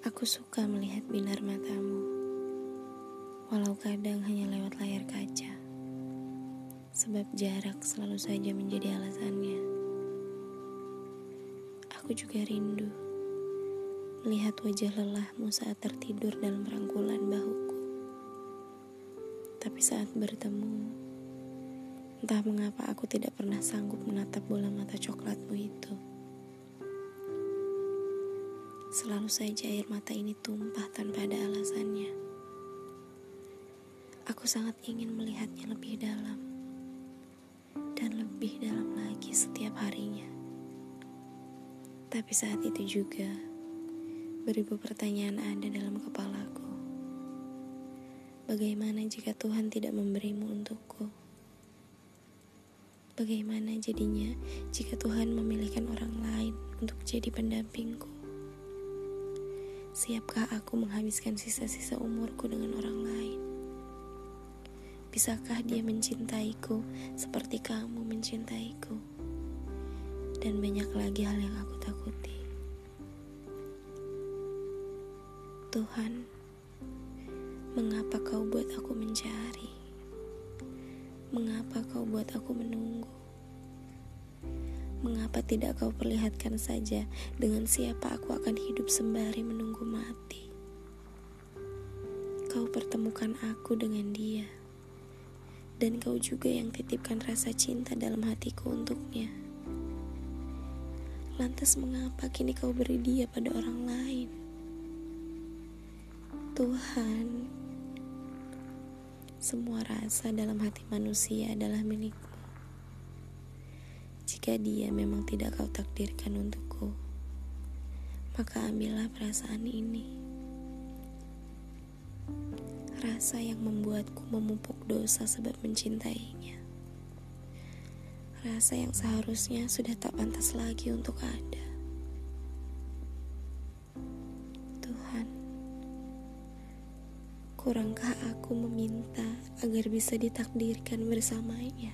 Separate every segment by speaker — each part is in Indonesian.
Speaker 1: Aku suka melihat binar matamu, walau kadang hanya lewat layar kaca, sebab jarak selalu saja menjadi alasannya. Aku juga rindu melihat wajah lelahmu saat tertidur dalam rangkulan bahuku. Tapi saat bertemu, entah mengapa aku tidak pernah sanggup menatap bola mata coklatmu itu. Selalu saja air mata ini tumpah tanpa ada alasannya. Aku sangat ingin melihatnya lebih dalam dan lebih dalam lagi setiap harinya. Tapi saat itu juga beribu pertanyaan ada dalam kepalaku. Bagaimana jika Tuhan tidak memberimu untukku? Bagaimana jadinya jika Tuhan memilihkan orang lain untuk jadi pendampingku? Siapkah aku menghabiskan sisa-sisa umurku dengan orang lain? Bisakah dia mencintaiku seperti kamu mencintaiku? Dan banyak lagi hal yang aku takuti. Tuhan, mengapa kau buat aku mencari? Mengapa kau buat aku menunggu? Mengapa tidak kau perlihatkan saja dengan siapa aku akan hidup sembari menunggu mati? Kau pertemukan aku dengan dia, dan kau juga yang titipkan rasa cinta dalam hatiku untuknya. Lantas mengapa kini kau beri dia pada orang lain? Tuhan, semua rasa dalam hati manusia adalah milikmu jika dia memang tidak kau takdirkan untukku, maka ambillah perasaan ini. Rasa yang membuatku memupuk dosa sebab mencintainya. Rasa yang seharusnya sudah tak pantas lagi untuk ada. Tuhan, kurangkah aku meminta agar bisa ditakdirkan bersamanya?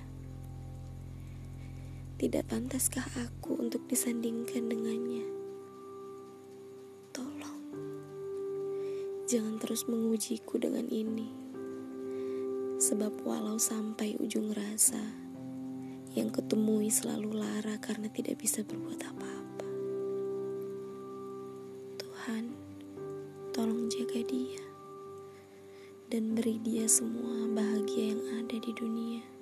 Speaker 1: Tidak pantaskah aku untuk disandingkan dengannya? Tolong, jangan terus mengujiku dengan ini. Sebab walau sampai ujung rasa, yang kutemui selalu lara karena tidak bisa berbuat apa-apa. Tuhan, tolong jaga dia dan beri dia semua bahagia yang ada di dunia.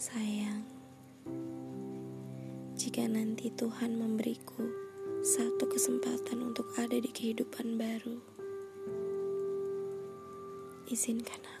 Speaker 1: Sayang, jika nanti Tuhan memberiku satu kesempatan untuk ada di kehidupan baru, izinkan aku.